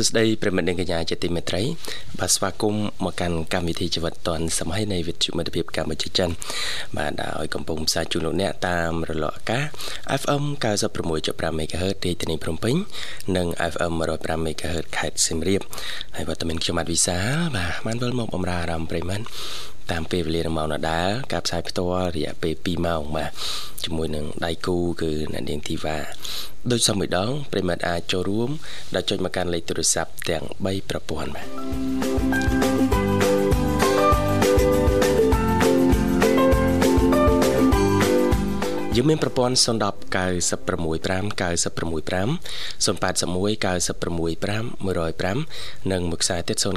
សួស្តីប្រិមិត្តនិងកញ្ញាជាទីមេត្រីបាទស្វាគមន៍មកកាន់កម្មវិធីជីវិតឌွန်សម័យនៃវិទ្យុមិត្តភាពកម្ពុជាចិនបាទដោយកំពុងផ្សាយជូនលោកអ្នកតាមរលកអាកាស FM 96.5 MHz រាជធានីភ្នំពេញនិង FM 105 MHz ខេត្តសៀមរាបហើយវត្តមានខ្ញុំបាទវិសាបាទបានវិលមកបំរើអារម្មណ៍ប្រិមិត្ត តាមពេលវេលាម៉ោងដដែលការផ្សាយផ្ទាល់រយៈពេល2ម៉ោងបាទជាមួយនឹងដៃគូគឺអ្នកនាងធីវ៉ាដូចសមម្ដងប្រិមិត្តអាចចូលរួមដោយចុចមកកាន់លេខទូរស័ព្ទទាំង3ប្រព័ន្ធបាទ យើងមានប្រព័ន្ធ010 965 965 081 965 105និងមួយខ្សែទៀត097 74 00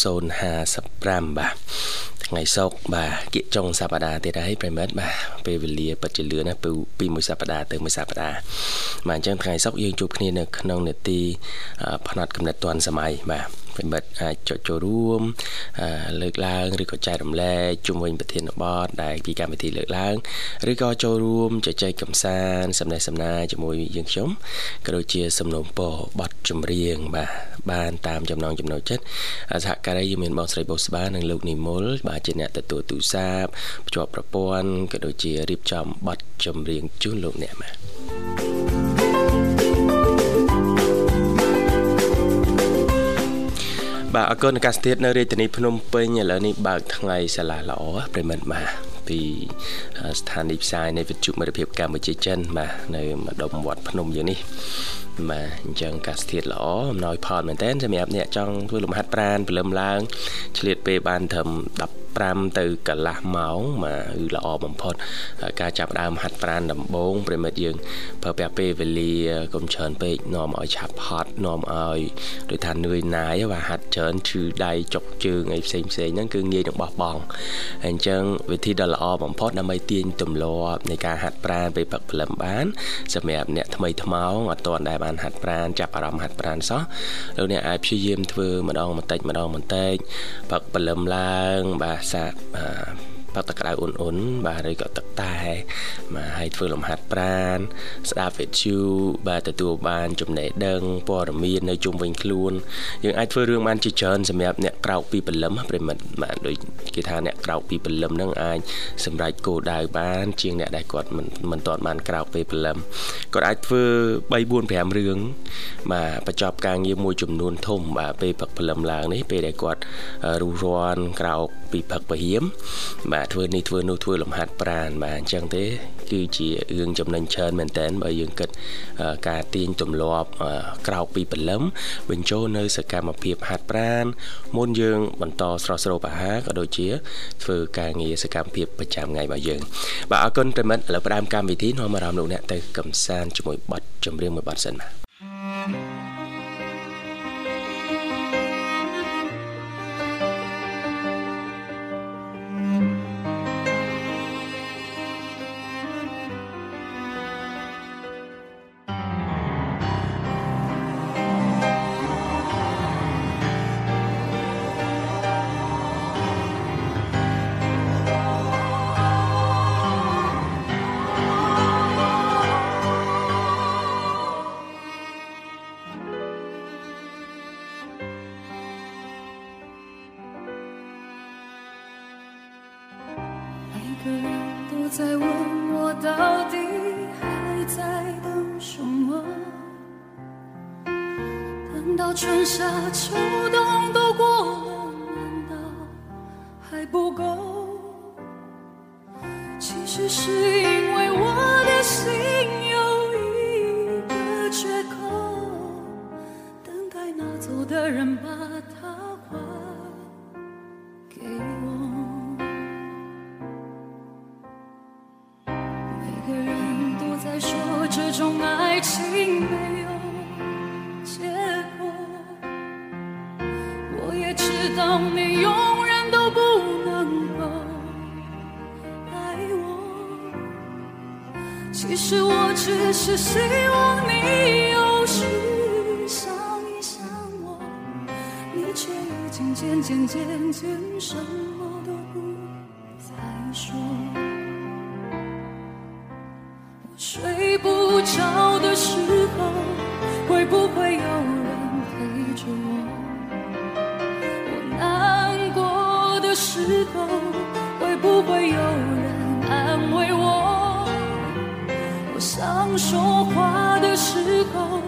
055បាទថ្ងៃសុកបាទគៀកចុងសប្តាហ៍ទៀតហើយប្រិមិត្តបាទពេលវេលាពិតជាលឿនណាពីពីមួយសប្តាហ៍ទៅមួយសប្តាហ៍បាទអញ្ចឹងថ្ងៃសុកយើងជួបគ្នានៅក្នុងនេតិផ្នែកកំណត់ទាន់សម័យបាទប្រិ មិត្តអាចចុចចូលរួមលើកឡើងឬក៏ចែករំលែកជុំវិញប្រធានបទដែលពីកម្មវិធីលើកឡើងឬក៏ចូលរួមជជែកកម្សាន្តសំណេះសំណាលជាមួយយើងខ្ញុំក៏ដូចជាសំណូមពរបទចម្រៀងបាទបានតាមចំណងចំណូលចិត្តសហការីយើងមានបងស្រីបូស្បានិងលោកនិមលបាទជាអ្នកទទួលទូរស័ព្ទភ្ជាប់ប្រព័ន្ធក៏ដូចជារៀបចំបទចម្រៀងជូនលោកអ្នកបាទ បាទអរគុណអាកាសធាតុនៅរាជធានីភ្នំពេញឥឡូវនេះបើកថ្ងៃសាលាល្អប្រិមិត្តបាទពីស្ថានីយ៍ផ្សាយនៃវិទ្យុមិត្តភាពកម្ពុជាចិនបាទនៅម្ដុំវត្តភ្នំយើងនេះបាទអញ្ចឹងកាសធាតុល្អអំណោយផលមែនតើសម្រាប់អ្នកចង់ធ្វើលំហាត់ប្រាណព្រលឹមឡើងឆ្លៀតពេលបានត្រឹម 15ទៅកន្លះម៉ោងបាទគឺល្អបំផុត ការចាប់ដើមហាត់ប្រាណដំបូងប្រិមិត្តយើងប្រើប្រាស់ពេលវេលាកុំច្រើនពេកនាំឲ្យឆាប់ហត់នាំឲ្យដូចថានឿយណាយបាទហាត់ច្រើនឈឺដៃចុកជើងអីផ្សេងផ្សេងហ្នឹងគឺងាយនឹងបោះបង់ហើយអញ្ចឹងវិធីដ៏ល្អបំផុតដើម្បីទាញទម្លាប់នៃការហាត់ប្រាណពេលព្រឹកព្រលឹមបានសម្រាប់អ្នកថ្មីថ្មោងអត់ទាន់ដែលបានហាត់ប្រាណចាប់អារម្មណ៍ហាត់ប្រាណសោះលោកអ្នកអាចព្យាយាមធ្វើម្ដងបន្តិចម្ដងបន្តិចព្រឹកព្រលឹមឡើងបាទសាក បើទឹកក្តៅអ៊ុនអ៊ុនបាទឬក៏ទឹកតែបាទហើយធ្វើលំហាត់ប្រាណស្ដាប់វិទ្យុបាទទទួលបានចំណេះដឹងព័ត៌មាននៅជុំវិញខ្លួនយើងអាចធ្វើរឿងបានជាច្រើនសម្រាប់អ្នកក្រោកពីព្រលឹមប្រិមិត្តបាទដូចគេថាអ្នកក្រោកពីព្រលឹមហ្នឹងអាចសម្រេចគោលដៅបាន ជាងអ្នកដែលគាត់មិនមិនទាន់បានក្រោកពេលព្រលឹមគាត់អាចធ្វើ3 4 5រឿងបាទបញ្ចប់ការងារមួយចំនួនធំបាទពេលព្រឹកព្រលឹមឡើងនេះពេលដែលគាត់រុះរាន់ក្រោកពីព្រឹកពហៀមបាទធ្វើនេះធ្វើនោះធ្វើលំហាត់ប្រាណបាទអញ្ចឹងទេ គឺជារឿងចំណេញច្រើនមែនតើបើយើងគិតការទាញទម្លាប់ក្រោកពីព្រលឹមបញ្ចូលនៅសកម្មភាពហាត់ប្រាណមុនយើង បន្តស្រស់ស្រូបអាហារក៏ដូចជា ធ្វើការងារសកម្មភាពប្រចាំថ្ងៃរបស់យើងបាទអរគុណប្រិមិត្តឥឡូវផ្ដើមកម្មវិធីនាំអារម្មណ៍លោកអ្នកទៅកំសាន្តជាមួយបទចម្រៀងមួយបទសិនបាទ 说。这种爱情没有结果。我也知道你永远都不能够爱我。其实我只是希望你有时想一想我，你却已经渐渐渐渐什么不着的时候，会不会有人陪着我？我难过的时候，会不会有人安慰我？我想说话的时候，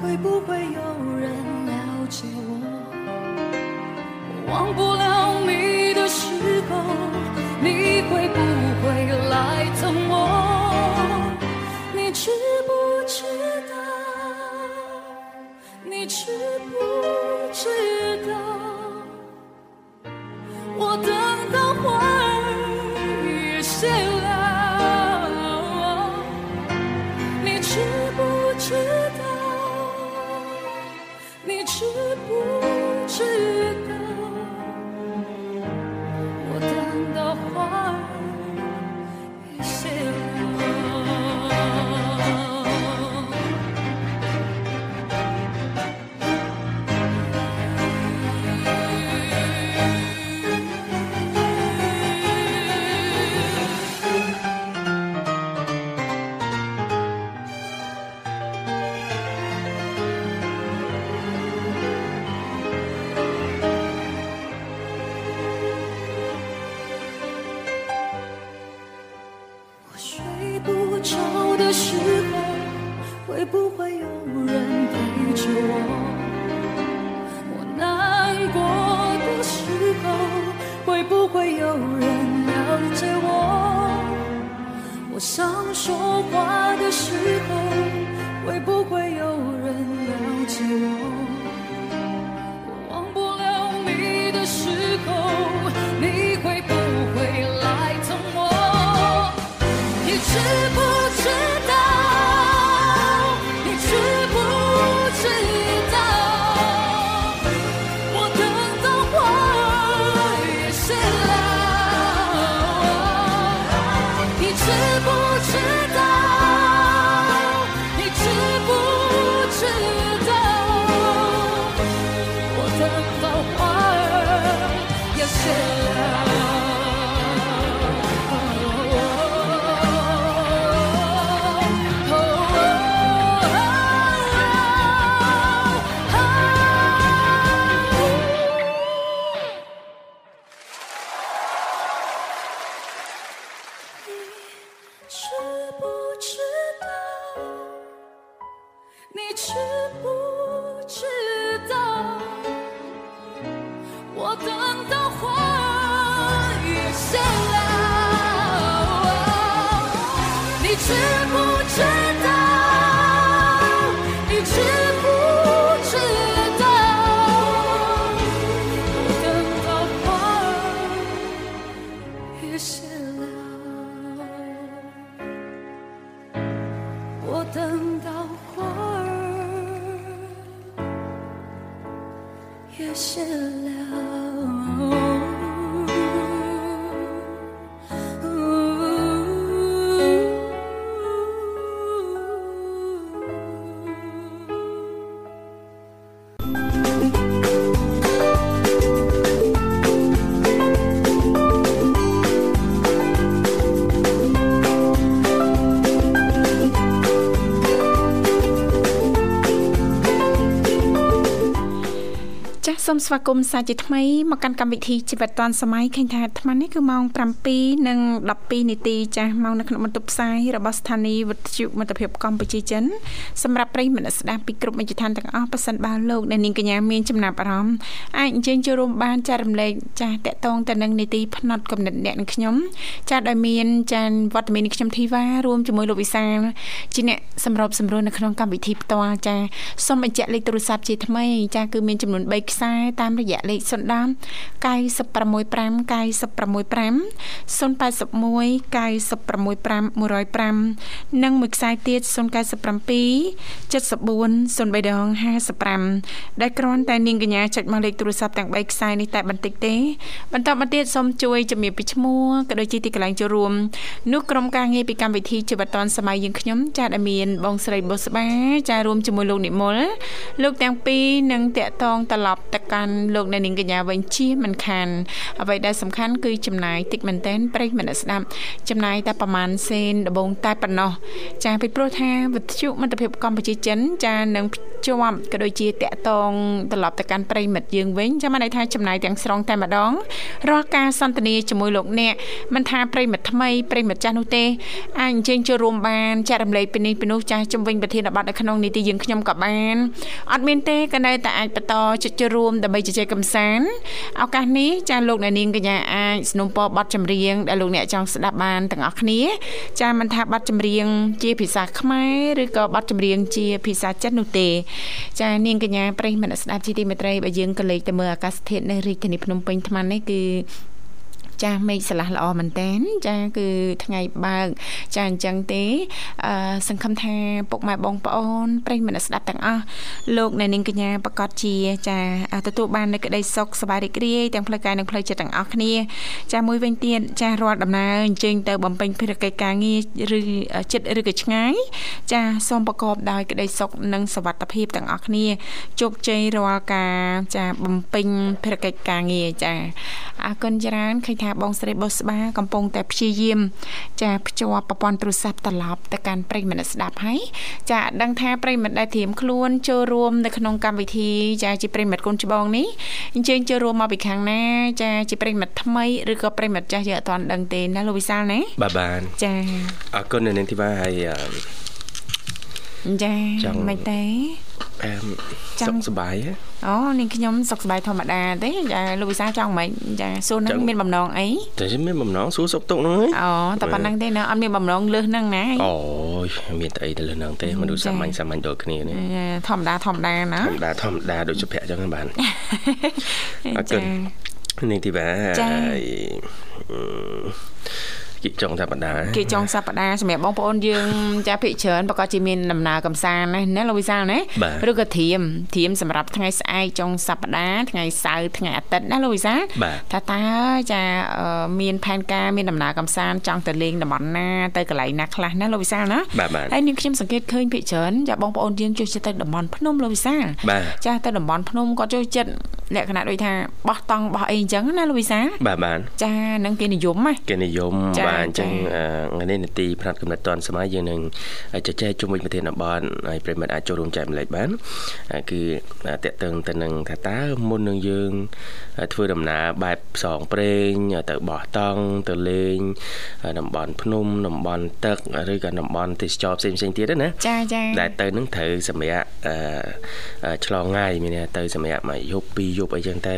会不会有人了解我？我忘不了你的时候，你会不会来疼我？你知不 等到花儿也谢了。 មស្វាគមន៍សាជាថ្មីមកកាន់កម្មវិធីជីវិតឌွန်សម័យឃើញថាអាត្មានេះគឺម៉ោង7:12នាទីចាសម៉ោងនៅក្នុងបន្ទប់ផ្សាយរបស់ស្ថានីយ៍វិទ្យុមិត្តភាពកម្ពុជាចិនសម្រាប់ប្រិយមិត្តស្ដាប់ពីគ្រប់មជ្ឈដ្ឋានទាំងអស់ប៉ះសិនបើលោកអ្នកនាងកញ្ញាមានចំណាប់អារម្មណ៍អាចអញ្ជើញចូលរួមបានចែករំលែកចាសតកតងទៅនឹងនីតិផ្នែកកំណត់អ្នកនិងខ្ញុំចាសដោយមានចានវត្តមាននេះខ្ញុំធីវ៉ារួមជាមួយលោកវិសាលជាអ្នកសម្របសម្រួលនៅក្នុងកម្មវិធីផ្ទាល់ចាសសូមបញ្ជាក់លេខទូរស័ព្ទជាថ្មីចាសគឺមានចំនួន3ខ្សែតាមរយៈលេខ010 965 965 081 965 105និងមួយខ្សែទៀត097 74 0355ដែលគ្រាន់តែនាងកញ្ញាចុចមកលេខទូរស័ព្ទទាំង3ខ្សែនេះតែបន្តិចទេ បន្តមកទៀតសូមជួយជំរាបពីឈ្មោះក៏ដូចជាទីកន្លែងចូលរួមនោះក្រុមការងារពីកម្មវិធីជីវិតឌွန်សម័យយើងខ្ញុំចាដែលមានបងស្រីបុស្បាចារួមជាមួយលោកនិមលលោកទាំងពីរនឹងតាក់ទងត្រឡប់ទៅកាន់លោកអ្នកនាងកញ្ញាវិញជាមិនខានអ្វីដែលសំខាន់គឺចំណាយតិចមែនតែនប្រិយមិត្តស្ដាប់ចំណាយតែប្រហែលសេនដបងតែប៉ុណ្ណោះចាពីព្រោះថាវិទ្យុមិត្តភាពកម្ពុជាចិនចានឹងភ្ជាប់ក៏ដូចជាតាក់ទងត្រឡប់ទៅកាន់ប្រិយមិត្តយើងវិញចាំបានន័យថាចំណាយទាំងស្រុងតែម្ដងរាល់ការសន្ទនាជាមួយលោកអ្នកមិនថាប្រិយមិត្តថ្មីប្រិយមិត្តចាស់នោះទេអាចអញ្ជើញចូលរួមបានចែករំលែកពីនេះពីនោះចាស់ជំវិញប្រធានបទនៅក្នុងនីតិយើងខ្ញុំក៏បានអត់មានទេក៏នៅតែអាចបន្តជជែករួមដើម្បីជជែកកម្សាន្តឱកាសនេះចាលោកអ្នកនាងកញ្ញាអាចสนุំពរបទចម្រៀងដែលលោកអ្នកចង់ស្ដាប់បានទាំងអស់គ្នា ចាមិនថាបទចម្រៀងជាភាសាខ្មែរឬក៏បទចម្រៀងជាភាសាចិននោះទេ ចានាងកញ្ញាប្រិយមិត្តស្ដាប់ជាទីមេត្រីបើយើងក៏លេខទៅមើលអាកាសធាតុនៅរាជធានីភ្នំពេញថ្មនេះគឺ ចាស់មេឃស្រឡះល្អមែនតែនចាគឺថ្ងៃបើកចាអញ្ចឹងទេអឺសង្ឃឹមថាពុកម៉ែបងប្អូនប្រិយមិត្តស្ដាប់ទាំងអស់លោកអ្នកនាងកញ្ញាប្រកាសជាចាទទួលបាននូវក្តីសុខសប្បាយរីករាយទាំងផ្លូវកាយនិងផ្លូវចិត្តទាំងអស់គ្នា ចាមួយវិញទៀតចារាល់ដំណើរអញ្ជើញទៅបំពេញភារកិច្ចការងារឬចិត្តឬក៏ឆ្ងាយចាសូមប្រកបដោយក្តីសុខនិងសុវត្ថិភាពទាំងអស់គ្នាជោគជ័យរាល់ការចាបំពេញភារកិច្ចការងារចាអរគុណច្រើនឃើញថាបងស្រីបុស្បាកំពុងតែព្យាយាម ចាភ្ជាប់ប្រព័ន្ធទូរស័ព្ទត្រឡប់ទៅកាន់ប្រិយមិត្តស្ដាប់ហើយចាដឹងថាប្រិយមិត្តដែលត្រៀមខ្លួនចូលរួមនៅក្នុងកម្មវិធីចាជាប្រិយមិត្តកូនច្បងនេះអញ្ជើញចូលរួមមកពីខាងណា ចាជាប្រិយមិត្តថ្មីឬក៏ប្រិយមិត្តចាស់យើងអត់ទាន់ដឹងទេណាលោកវិសាលណាបាទបានចាអរគុណនៅនាងធីវ៉ាហើយ ចាមិនទេអែមសុខសប្បាយអូនាងខ្ញុំសុខសប្បាយធម្មតាទេចាលោកវិសាចង់មិនចាសួរនឹងមានបំណងអីតែមានបំណងសួរសុខទុក្ខហ្នឹងហ៎អូតែប៉ុណ្្នឹងទេណាអត់មានបំណងលើសហ្នឹងណាអូយមានតែអីទៅលើហ្នឹងទេមនុស្សសាមញ្ញសាមញ្ញដូចគ្នានេះធម្មតាធម្មតាណាធម្មតាធម្មតាដូចសុភ័ក្រអញ្ចឹងបានអរគុណនាងធីបាចា គីចុងសប្តាហ៍គីចុងសប្តាហ៍សម្រាប់បងប្អូនយើងចាភិកច្រើនប្រកាសជាមានដំណើរកំសាន្តណាណាលោកវិសាលណាឬក៏ធៀមធៀមសម្រាប់ថ្ងៃស្អែកចុងសប្តាហ៍ថ្ងៃសៅរ៍ថ្ងៃអាទិត្យណាលោកវិសាលថាតើចាមានផែនការមានដំណើរកំសាន្តចង់ទៅលេងតំបន់ណាទៅកន្លែងណាខ្លះណាលោកវិសាលណាហើយនាងខ្ញុំសង្កេតឃើញភិកច្រើនចាបងប្អូនយើងចូលចិត្តទៅតំបន់ភ្នំលោកវិសាលចាទៅតំបន់ភ្នំគាត់ចូលចិត្តលក្ខណៈដូចថាបោះតង់បោះអីអញ្ចឹងណាលោកវិសាបាទបាទចានឹងគេនិយមហ៎គេនិយមបាទបាទអញ្ចឹងថ្ងៃនេះនីតិផ្នែកកំណត់តនសម័យយើងនឹងជជែកជុំវិញប្រធានបទហើយប្រិមិត្តអាចចូលរួមចែកម្លែកបានគឺតកតឹងទៅនឹងថាតើមុននឹងយើងធ្វើដំណើរបែបផ្សងព្រេងទៅបោះតង់ទៅលេងតំបន់ភ្នំតំបន់ទឹកឬក៏តំបន់ទេសចរផ្សេងផ្សេងទៀតណាចាចាដែលទៅនឹងត្រូវសម្រាប់ឆ្លងថ្ងៃមានទៅសម្រាប់មួយយប់ពីរយប់អីចឹងទៅ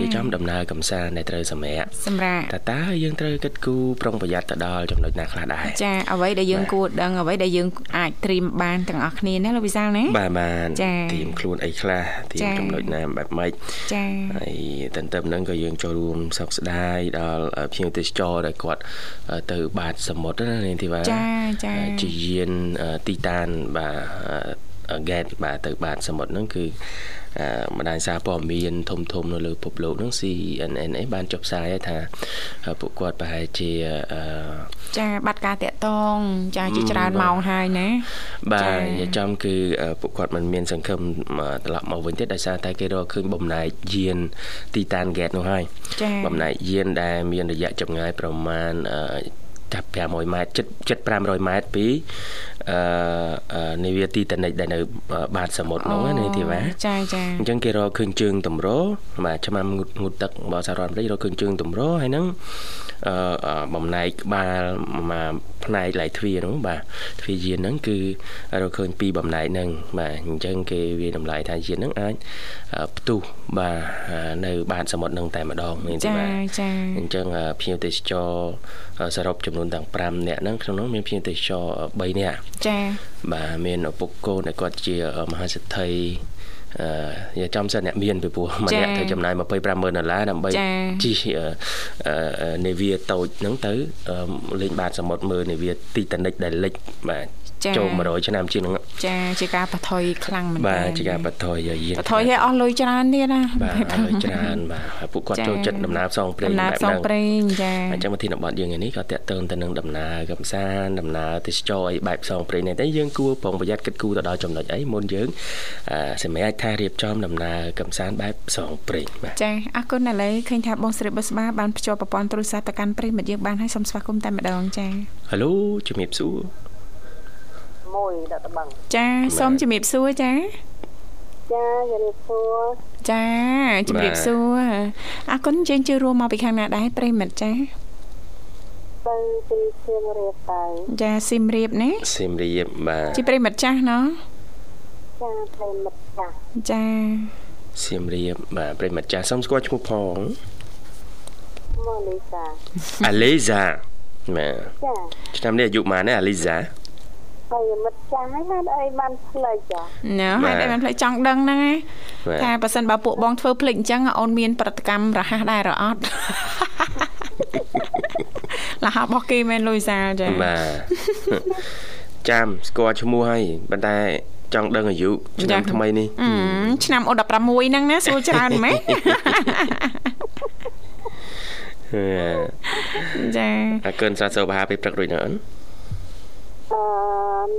និយាយចំដំណើរកំសាន្តដែលត្រូវសម្រាប់សម្រាប់តើតើយើងត្រូវគិតគូរប្រុងប្រយ័ត្នទៅដល់ចំណុចណាខ្លះដែរចាអ្វីដែលយើងគួរដឹងអ្វីដែលយើងអាចត្រៀមបានទាំងអស់គ្នាណាលោកវិសាលណាបាទបាទត្រៀមខ្លួនអីខ្លះត្រៀមចំណុចណាបែបម៉េចចាហើយទន្ទឹមនឹងក៏យើងចូលរួមសោកស្ដាយដល់ភ្ញៀវទេសចរដែលគាត់ទៅបាតសមុទ្រណានាងធីវ៉ាចាចាជាយានទីតានបាទហ្គេតបាទទៅបាតសមុទ្រហ្នឹងគឺ បណ្ដាញសារព័ត៌មានធំធំនៅលើពិភពលោកហ្នឹង CNN អីបានចុះផ្សាយថាពួកគាត់ប្រហែលជាចាបាត់ការតាក់តងចាជាច្រើនម៉ោងហើយណាបាទចំគឺពួកគាត់មិនមានសង្ឃឹមត្រឡប់មកវិញទេដោយសារតែគេរកឃើញបំណែកយានទីតានហ្គេតនោះហើយបំណែកយានដែលមានរយៈចម្ងាយប្រមាណ ចាប់500ម៉ែត្រជិតជិត500ម៉ែត្រពីអឺនាវាទីតានិចដែលនៅបាតសមុទ្រនោះណាធីវ៉ាចាចាអញ្ចឹងគេរកឃើញជើងតម្របាទឆ្មាំងូតងូតទឹករបស់សហរដ្ឋអាមេរិករកឃើញជើងតម្រហើយហ្នឹងអឺបំណែកក្បាលមក ផ្នែកឡៃទ្វារហ្នឹងបាទទ្វារយានហ្នឹងគឺរកឃើញពីបំណែកហ្នឹងបាទអញ្ចឹងគេវាតម្លៃថាយានហ្នឹងអាចផ្ទុះបាទនៅបាតសមុទ្រហ្នឹងតែម្ដងមានទេបាទចាអញ្ចឹងភ្ញៀវទេសចរសរុបចំនួនទាំង5នាក់ហ្នឹងក្នុងនោះមានភ្ញៀវទេសចរ3នាក់ចាបាទមានឪពុកកូនដែលគាត់ជាមហាសេ ដ្ឋីអឺចំសិនអ្នកមានពីព្រោះម្នាក់ត្រូវចំណាយ250,000ដុល្លារដើម្បីជិះនេវីតូចហ្នឹងទៅលេងបាតសមុទ្រមើលនេវីទីតានិកដែលលិចបាទ ចូល100ឆ្នាំជាងហ្នឹងចាជាការបថុយខ្លាំងមែនបាទជាការបថុយយាយបថុយឲ្យអស់លុយច្រើនទៀតណាបាទអស់លុយច្រើនបាទពួកគាត់ចូលចិត្តដំណើរផ្សងព្រេងបែបហ្នឹងដំណើរផ្សងព្រេងចាអញ្ចឹងវិធីបទយើងនេះក៏តាក់ទងទៅនឹងដំណើរកំសាន្តដំណើរទេសចរអីបែបផ្សងព្រេងនេះតែយើងគួរប្រុងប្រយ័ត្នគិតគូរទៅដល់ចំណុចអីមុនយើងសម្រាប់ថារៀបចំដំណើរកំសាន្តបែបផ្សងព្រេងបាទចាអរគុណឥឡូវឃើញថាបងស្រីបុស្បាបានភ្ជាប់ប្រព័ន្ធទូរស័ព្ទទៅកាន់ប្រិមិត្តយើងបានហើយសូមស្វាគមន៍តែម្ដងចាហៅជំរាបសួរ 1ដកត្បឹងចាសូមជំរាបសួរចាចាជំរាបសួរចាជំរាបសួរអរគុណយើងជឿរួមមកពីខាងណាដែរប្រិមិត្តចាទៅពីសៀមរាបទៅចាសៀមរាបណាសៀមរាបបាទជាប្រិមិត្តចាស់ណោះចាប្រិមិត្តចាស់ចាសៀមរាបបាទប្រិមិត្តចាស់សូមស្គាល់ឈ្មោះផងម៉ូលីសាអាលីសាបាទចាឆ្នាំនេះអាយុប៉ុន្មានណាអាលីសា ហើយមិត្តចាស់ហើយហេតុអីបានផ្លេចចាណ៎ហេតុអីបានផ្លេចចង់ដឹងហ្នឹងឯងថាបើសិនបើពួកបងធ្វើផ្លេចអញ្ចឹងអូនមានប្រតិកម្មរហ័សដែរឬអត់លះរបស់គេមែនលុយសាចាបាទចាំស្គាល់ឈ្មោះហើយប៉ុន្តែចង់ដឹងអាយុឆ្នាំថ្មីនេះឆ្នាំអូ16ហ្នឹងណាសួរច្រើនម៉េចចាអើកិនសាសូបហាពេលព្រឹករួចណាអូនអឺ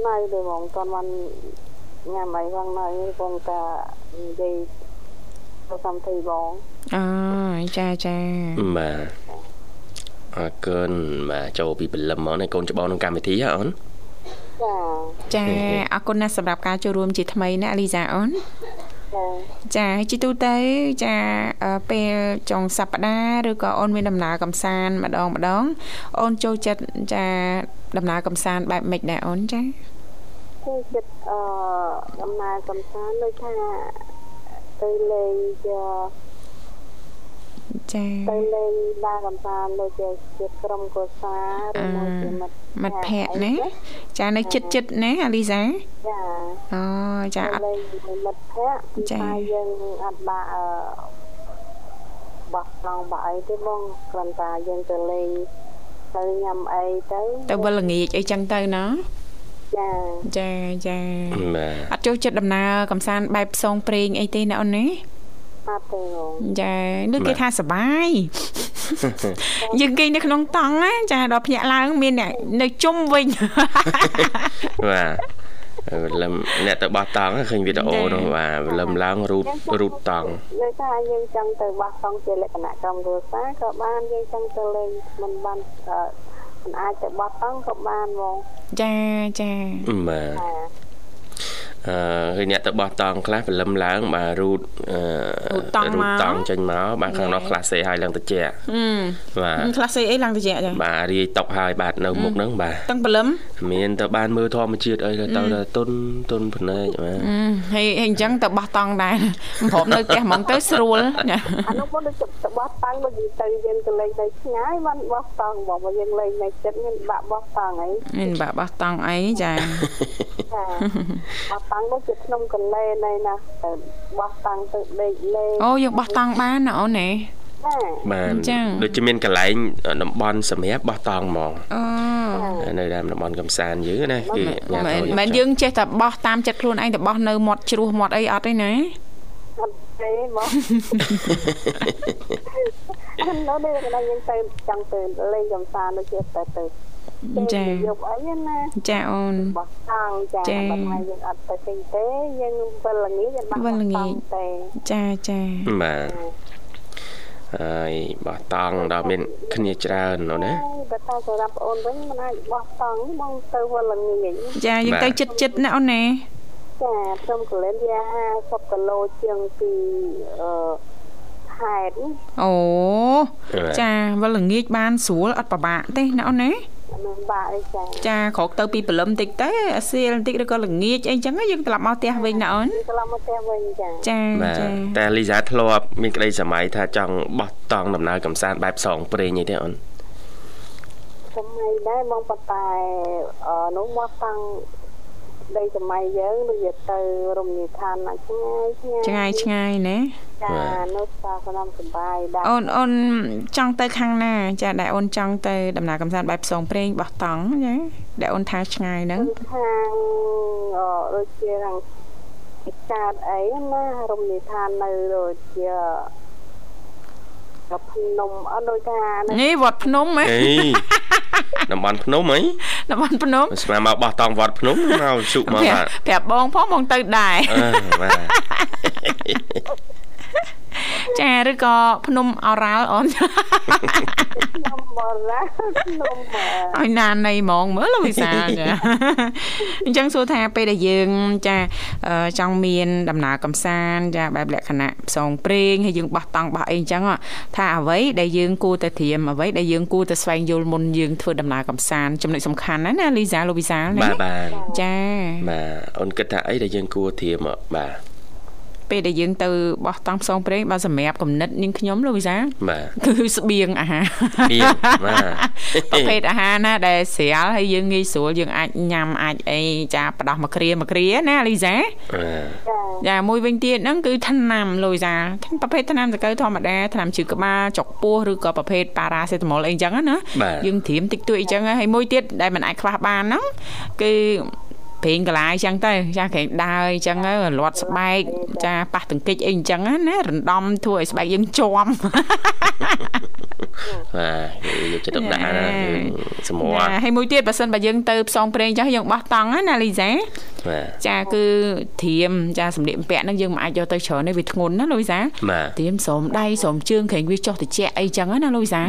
នៅទេបងតន់បានញ៉ាំអីផងនៅគង់តែនិយាយទៅសំធីបងអើចាចាបាទអរគុណបាទចូលពីព្រលឹមមកនេះកូនច្បងក្នុងកម្មវិធីហ៎អូនចាចាអរគុណណាស់សម្រាប់ការចូលរួមជាថ្មីណាអលីសាអូន ចាជីទូទៅចាពេលចុងសប្តាហ៍ឬក៏អូនមានដំណើរកំសាន្តម្ដងម្ដង អូនចូលចិត្តចាដំណើរកំសាន្តបែបម៉េចដែរអូនចាចូលចិត្តអឺដំណើរកំសាន្តដូចថាទៅលេងចា ចាទៅលេងដើរកំសាន្តដូចជាជាក្រុមគ្រួសារឬមួយជាមិត្តមិត្តភ័ក្តិណាចានៅចិត្តចិត្តណាអាលីសាចាអូចាអត់លេងមិត្តភ័ក្តិចាយើងអត់បាក់អឺបោះឡងបាក់អីទេបងគ្រាន់តែយើងទៅលេងទៅញ៉ាំអីទៅទៅវិលល្ងាចអីចឹងទៅណាចាចាចាអត់ចូលចិត្តដំណើរកំសាន្តបែបផ្សងព្រេងអីទេណាអូនណា អត់ទេចានេះគេថាសបាយយើងគេនៅក្នុងតង់ណាចាដល់ភ្នាក់ឡើងមានអ្នកនៅជុំវិញបាទលឹមអ្នកទៅបោះតង់ឃើញវីដេអូនោះបាទលឹមឡើងរូតរូតតង់និយាយថាយើងចង់ទៅបោះតង់ជាលក្ខណៈក្រុមគ្រួសារក៏បានយើងចង់ទៅលេងមិនបានមិនអាចទៅបោះតង់ក៏បានហ្មងចាចាបាទ អឺហើយអ្នកទៅបោះតង់ខ្លះព្រលឹមឡើងបាទរូតរូតតង់មកតង់ចេញមកបាទខាងនោះខ្លះសេឲ្យឡើងតិចបាទខ្លះសេអីឡើងតិចចាបាទរាយតុកហើយបាទនៅមុខហ្នឹងបាទទាំងព្រលឹមមានទៅបានមើលធម្មជាតិអីទៅទៅទុនទុនភ្នែកបាទហើយអញ្ចឹងទៅបោះតង់ដែរព្រមនៅផ្ទះហ្មងទៅស្រួលអានោះមកដូចទៅបោះតង់មកទៅយើងទៅលេងទៅឆ្ងាយបានបោះតង់បងមកយើងលេងនៅចិត្តមានបាក់បោះតង់អីមានបាក់បោះតង់អីចាចាបោះតាំងដូចជាក្នុងកន្លែងណៃណាទៅបោះតាំងទៅដេកលេងអូយើងបោះតាំងបានណាអូនណាបាទដូចជាមានកន្លែងតំបន់សម្រាប់បោះតង់ហ្មងអូនៅតាមតំបន់កំសាន្តយើងណាគឺមិនមែនយើងចេះតែបោះតាមចិត្តខ្លួនឯងទៅបោះនៅមាត់ជ្រោះមាត់អីអត់ទេណាអត់ទេមកអត់នៅនេះកន្លែងយើងទៅចង់ទៅលេងកំសាន្តដូចជាទៅទៅ ចាយប់អីណាចាអូនបោះតង់ចាបើថ្ងៃយើងអត់ទៅទិញទេយើងវិលល្ងាចយើងបោះតង់ទេចាចាបាទហើយបោះតង់ដល់មាន គ្នាច្រើននោះណាបើតែសម្រាប់អូនវិញមិនអាចបោះតង់បងទៅវិលល្ងាចចាយើងទៅចិត្តចិត្តណាអូនណាចាខ្ញុំកលែនវា50គីឡូជាងពីអឺខេត្តអូចាវិលល្ងាចបានស្រួលអត់ពិបាកទេណាអូនណា មិនបាក់អីចាចាក្រោកទៅពីព្រលឹមតិចទៅអាសៀលបន្តិចឬក៏ល្ងាចអីចឹងយើងត្រឡប់មកផ្ទះវិញណាអូនត្រឡប់មកផ្ទះវិញចាចាចាតែលីសាធ្លាប់មានក្តីសម័យថាចង់បោះតង់ដំណើរកំសាន្តបែបសងព្រេងអីទេអូនសម័យដែរបងប៉ុន្តែអឺនោះមកតាំង ដីសម័យយើងដូចទៅរមណីយដ្ឋានណាឆ្ងាយឆ្ងាយឆ្ងាយឆ្ងាយណាចានៅផ្សារសំណំសុបាយដែរអូនអូនចង់ទៅខាងណា ចាដែលអូនចង់ទៅដំណើរកំសាន្តបែបផ្សងព្រេងបោះតង់ចាដែលអូនថាឆ្ងាយហ្នឹងខាងដូចជាខាងកើតអីណារមណីយដ្ឋាននៅដូចជាវត្តភ្នំអត់ដូចថានេះវត្តភ្នំហ៎ តំបន់ភ្នំហីតំបន់ភ្នំស្មានមកបោះតង់វត្តភ្នំមកជុកមកប្រាប់បងផងបងទៅដែរអឺបាទ ចាឬក៏ភ្នំអរ៉ាល់អូនភ្នំអរ៉ាល់ភ្នំឲ្យណាននៃហ្មងមើលលោកវិសាចាអញ្ចឹងសួរថាពេលដែលយើងចាចង់មានដំណើរកំសាន្តចាបែបលក្ខណៈផ្សងព្រេងហើយយើងបោះតង់បោះអីអញ្ចឹងថាអ្វីដែលយើងគួរតែត្រៀមអ្វីដែលយើងគួរតែស្វែងយល់មុនយើងធ្វើដំណើរកំសាន្តចំណុចសំខាន់ណាណាលីសាលោកវិសាណាបាទបាទចាបាទអូនគិតថាអីដែលយើងគួរត្រៀមបាទ ពេលដែលយើងទៅបោះតង់ផ្សងព្រេងបើសម្រាប់កំណត់នាងខ្ញុំលោកវិសាបាទគឺស្បៀងអាហារស្បៀងបាទប្រភេទអាហារណាដែលស្រាលហើយយើងងាយស្រួលយើងអាចញ៉ាំអាចអីចាផ្ដោះមកគ្រាមកគ្រាណាលីសាចាមួយវិញទៀតហ្នឹងគឺថ្នាំលូយសាប្រភេទថ្នាំសកលធម្មតាថ្នាំជឺក្បាលចុកពោះឬក៏ប្រភេទប៉ារ៉ាសេតាមុលអីចឹងណាយើងត្រៀមតិចតួចអីចឹងហើយមួយទៀតដែលមិនអាចខ្វះបានហ្នឹងគឺ ព្រេងកលាយអញ្ចឹងទៅចាក្រែងដើរអញ្ចឹងលាត់ស្បែកចាប៉ះទង្គិចអីអញ្ចឹងណារំដំធ្វើឲ្យស្បែកយើងជាប់បាទយកចិត្តទុកដាក់ណាសម្រួលហើយមួយទៀតបើសិនបើយើងទៅផ្សងព្រេងចាស់យើងបោះតង់ណាលីសាចាគឺធៀមចាសម្លៀកបំពាក់ហ្នឹងយើងមិនអាចយកទៅច្រើនទេវាធ្ងន់ណាលូយសាធៀមស្រោមដៃស្រោមជើងក្រែងវាចុះតិចអីចឹងណាលូយសា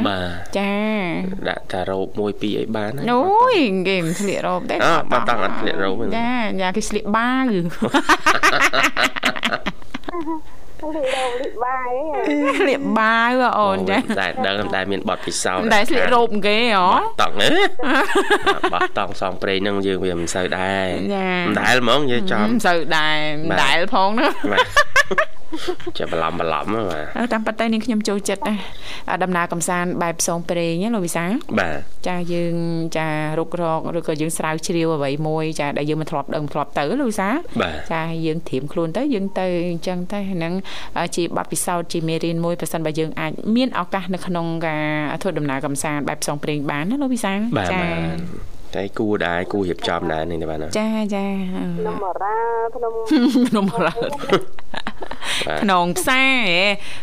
ចាដាក់តារ៉ូបមួយពីរអីបានអូយគេមិនស្លៀករ៉ូបទេអើបើតាំងអត់ស្លៀករ៉ូបចាយ៉ាគេស្លៀកបាវលៀករោបលៀកបាយលៀកបាយអូនចាតែដឹងតែមានបត់ពិសោធន៍តែស្លៀករ៉ូបគេហ៎តង់ណាបោះតង់សងព្រេងហ្នឹងយើងវាមិនសូវដែរមិនដែលហ្មងយើងចំមិនសូវដែរមិនដែលផងណា ចាំបន្លំបន្លំបាទតាមពិតទៅនាងខ្ញុំចូលចិត្តណាដំណើរកំសាន្តបែបផ្សងព្រេងណាលោកវិសាបាទចាយើងចារុករកឬក៏យើងស្រាវជ្រាវអ្វីមួយចាដែលយើងមិនធ្លាប់ដឹងធ្លាប់ទៅលោកវិសាចាយើងត្រៀមខ្លួនទៅយើងទៅអញ្ចឹងទៅហ្នឹងជាបទពិសោធន៍ជាមេរៀនមួយប្រសិនបើយើងអាចមានឱកាសនៅក្នុងការធ្វើដំណើរកំសាន្តបែបផ្សងព្រេងបានណាលោកវិសាចាតែគួរដែរគួររៀបចំដែរនេះបាទចាចានំរ៉ាភ្នំនំរ៉ា ក្នុងផ្សារ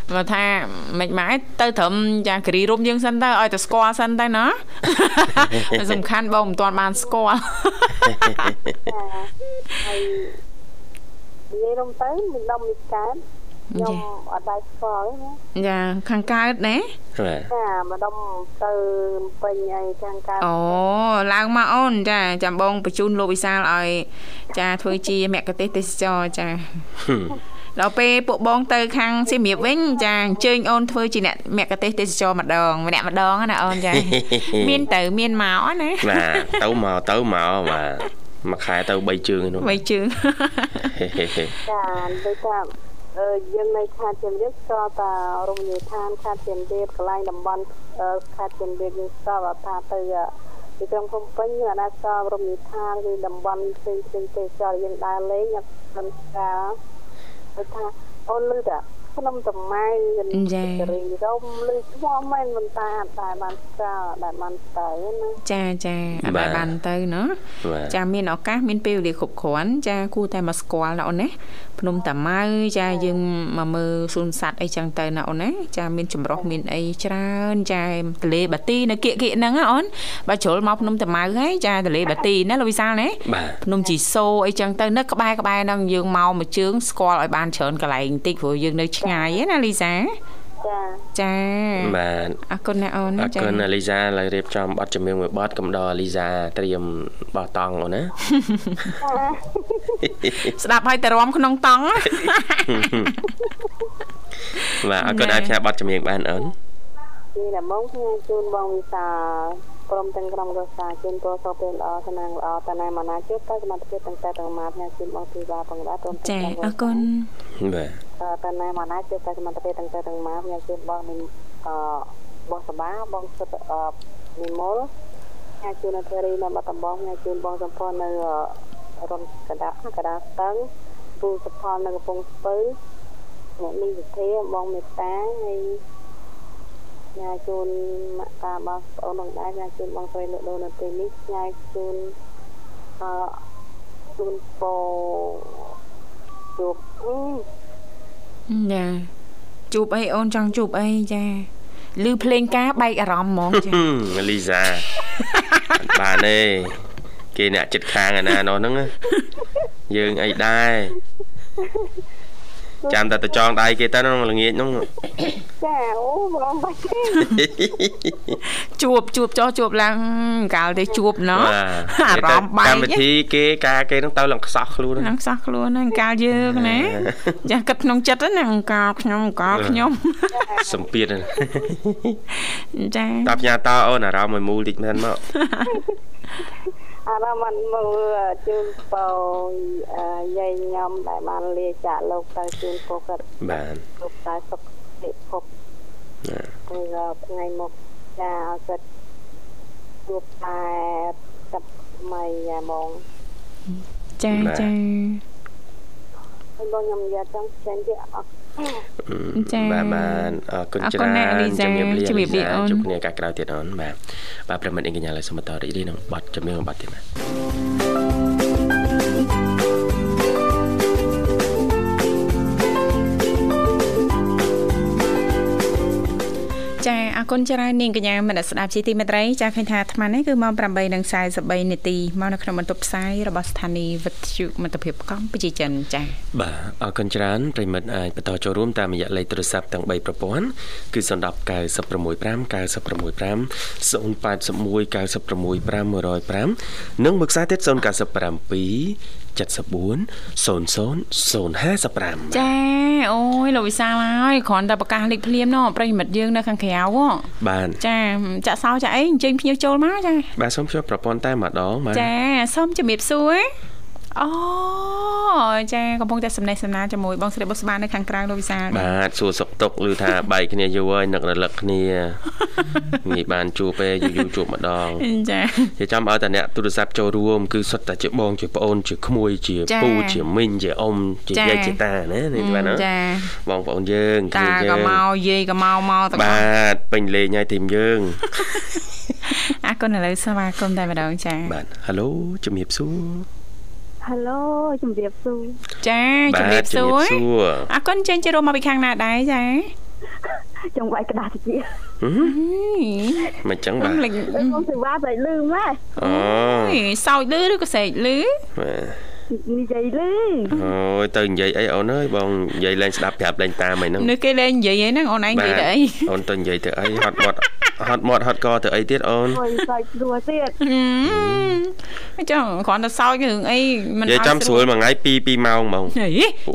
គាត់ថាមិនម៉ែទៅត្រឹមចាគ្រីរុំយើងសិនទៅឲ្យតែស្គាល់សិនទៅណាសំខាន់បងមិនទាន់បានស្គាល់ហើយនិយាយរំទៅមិនដំនេះកើតខ្ញុំអត់ដែរស្គាល់ណាចាខាងកើតណាចាម្ដុំទៅពេញអីខាងកើតអូឡើងមកអូនចាចាំបងបញ្ជូនលោកវិសាលឲ្យចាធ្វើជាមគ្គទេសទេសចរចា ដល់ពេលពួកបងទៅខាងសៀមរាបវិញចាអញ្ជើញអូនធ្វើជាអ្នកមគ្គទេសទេសចរម្ដងម្នាក់ម្ដងណាអូនចាមានទៅមានមកណាបាទទៅមកទៅមកបាទមួយខែទៅ3ជើងនោះ3ជើងចាដូចថាអឺយើងនៅខាតជំរាបស្គាល់តារមណីយដ្ឋានខាតជំរាបកន្លែងតំបន់ខាតជំរាបយើងស្គាល់ថាទៅទីក្រុងភ្នំពេញយើងអាចស្គាល់រមណីយដ្ឋានឬតំបន់ផ្សេងផ្សេងទេសចរយើងដើរលេងអត់មិនស្គាល់ ដូចថាអូនលឺតា ខ្ញុំតម្ៅចារីរំលឺឈ្មោះមិនមិនតាតែបានស្គាល់តែបានទៅណាចាចាអត់បានទៅណាចាមានឱកាសមានពេលវេលាគ្រប់គ្រាន់ចាគួរតែមកស្គាល់ណាអូនណាភ្នំតាម៉ៅចាយើងមកមើលសួនសត្វអីចឹងទៅណាអូនណាចាមានចម្រុះមានអីច្រើនចាទលេបាទីនៅគៀកគៀកហ្នឹងណាអូនបើជ្រុលមកភ្នំតាម៉ៅហើយចាទលេបាទីណាលោកវិសាលណាភ្នំជីសូអីចឹងទៅនៅក្បែរក្បែរហ្នឹងយើងមកមួយជើងស្គាល់ឲ្យបានច្រើនកន្លែងបន្តិចព្រោះយើងនៅឆ្ងាយណាលីសាចាចាបាទអរគុណណាអូនចាអរគុណលីសាឡើយរៀបចំប័ណ្ណចម្រៀងមួយប័ណ្ណកំដរលីសាត្រៀមបោះតង់អូនណាស្ដាប់ឲ្យតែរំក្នុងតង់បាទអរគុណអាចផ្សាយប័ណ្ណចម្រៀងបានអូនពីដំបងខ្ញុំជូនបងវិសាព្រមទាំងក្រុមគ្រួសារជូនពរសុខភាពល្អឋានៈល្អតណែមកណាជួបទៅសមត្ថភាពទាំងតែទាំងម៉ាត់ញ៉ាំជូនបងធីវ៉ាផងដែរព្រមទាំងចាអរគុណបាទ តណែមកណាជួបទៅសមត្ថភាពទាំងតែទាំងម៉ាត់ញ៉ាំជូនបងនឹងអបងសបាបងសុទ្ធនិមលញ៉ាំជូននៅធារីនៅបាត់ដំបងញ៉ាំជូនបងសំផននៅរុនកដាកដាស្ទឹងពូសុផលនៅកំពង់ស្ពឺអ្នកនេះវិធាបងមេតាហើយញ៉ាជូនម៉ាក់តាបងប្អូននឹងដែរញ៉ាជូនបងស្រីលោកដូននៅទីនេះញ៉ាជូនអឺជូនពោជួបអឺ ចាជួបអីអូនចង់ជួបអីចាឮភ្លេងការបែកអារម្មណ៍ហ្មងចាហឹមលីសាអត់បានទេគេអ្នកចិត្តខាងអាណានោះហ្នឹងណាយើងអីដែរ ចាំតែទៅចងដៃគេទៅក្នុងល្ងាចហ្នឹងចាអូបងបាច់ទេជួបជួបចោះជួបឡើងកាលទៅជួបណោះបាទអារម្មណ៍បែកកម្មវិធីគេការគេហ្នឹងទៅឡើងខ្សោះខ្លួនហ្នឹងនឹងសោះខ្លួនហ្នឹងកាលយើងណាចាស់គិតក្នុងចិត្តហ្នឹងកាលខ្ញុំកាលខ្ញុំសម្ពាធហ្នឹងចាតាផ្ញើតអូនអារម្មណ៍មួយមូលតិចមែនមក អារម្មណ៍មើលជូនពោយាយញ៉ាំដែលបានលាចាកលោកទៅជូនពោគាត់បាទលោកតែសុខពិភពណាគឺថ្ងៃមុខចាឲ្យគាត់ជួបតែចាប់ថ្មីយ៉ាហ្មងចាចាហើយបងខ្ញុំនិយាយចង់ចេញទៀតអត់ ចា៎បាទបាទអរគុណអរគុច្ណរើណាស់នលីសាជំរាបលាជំរាបលាលីសាអូនជួបគ្នាឱកាសក្រោយទៀតអូនបាទបាទប្រិមិត្តអីកញ្ញាឡើយសូមបន្តរីករាយនឹងបទចម្រៀងបទទៀតបា អរគុណច្រើននាងកញ្ញាមនស្សស្ដាប់ជាទីមេត្រីចាឃើញថាអាត្មានេះគឺម៉ោង8:43នាទីមកនៅក្នុងបន្ទប់ផ្សាយរបស់ស្ថានីយ៍វិទ្យុមិត្តភាពកម្ពុជាចិនចាបាទអរគុណច្រើនប្រិមិត្តអាចបន្តចូលរួមតាមរយៈលេខទូរស័ព្ទទាំង3ប្រព័ន្ធគឺ010 965 965 081 965 105និងមួយខ្សែទៀត097 74 00 055ចាអូយលោកវិសាលហើយគ្រាន់តែប្រកាសលេខភ្លាមណោះប្រិយមិត្តយើងនៅខាងក្រៅហ៎បាទចាចាក់សោចាក់អីអញ្ជើញភ្ញៀវចូលមកចាបាទសូមជួបប្រព័ន្ធតែម្ដងបាទចាសូមជំរាបសួរ អូចាកំពុងតែសំណេះសំណាលជាមួយបងស្រីបុស្បានៅខាងក្រៅលោកវិសាលបាទសួរសុខទុក្ខឬថាបែកគ្នាយូរហើយនឹករលឹកគ្នាងាយបានជួបទេយូរយូរជួបម្ដងចាជាចាំឲ្យតែអ្នកទូរស័ព្ទចូលរួមគឺសុទ្ធតែជាបងជាប្អូនជាក្មួយជាចា៎ពូជាមីងជាអ៊ំជាចា៎យាយជាតាណានេះបាទណាចាបងប្អូនយើងតាគ្នាយើក៏ងមកយាយក៏មកមកទាំងអស់បាទពេញលេងហើយទីមយើងអរគុណឥឡូវស្វាគមន៍តែម្ដងចាបាទហៅឡូជំរាបសួរ ហេឡូជំរាបសួរចាជំរាបសួរសួរអរគុណចេញចូលរួមមកពីខាងណាដែរចាចង់វាយក្តារតិចហឹមមិនចឹងបាទលេចបងសេវាតែលឺម៉ែអូអីសោចលឺឬក៏សេកលឺបាទ និយាយលឺអូយទៅនិយាយអីអូនអើយបងនិយាយលេងស្ដាប់ប្រាប់លេងតាមអីហ្នឹងនៅគេលេងនិយាយអីហ្នឹងអូនឯងនិយាយទៅអីអូនទៅនិយាយទៅអីហត់មាត់ហត់មាត់ហត់កទៅអីទៀតអូនអើយសាច់ស្រួលទៀតហឹមចុះគ្រាន់តែសោចរឿងអីមិននិយាយចាំស្រួលមួយថ្ងៃ2 2ម៉ោងហ្មងហេ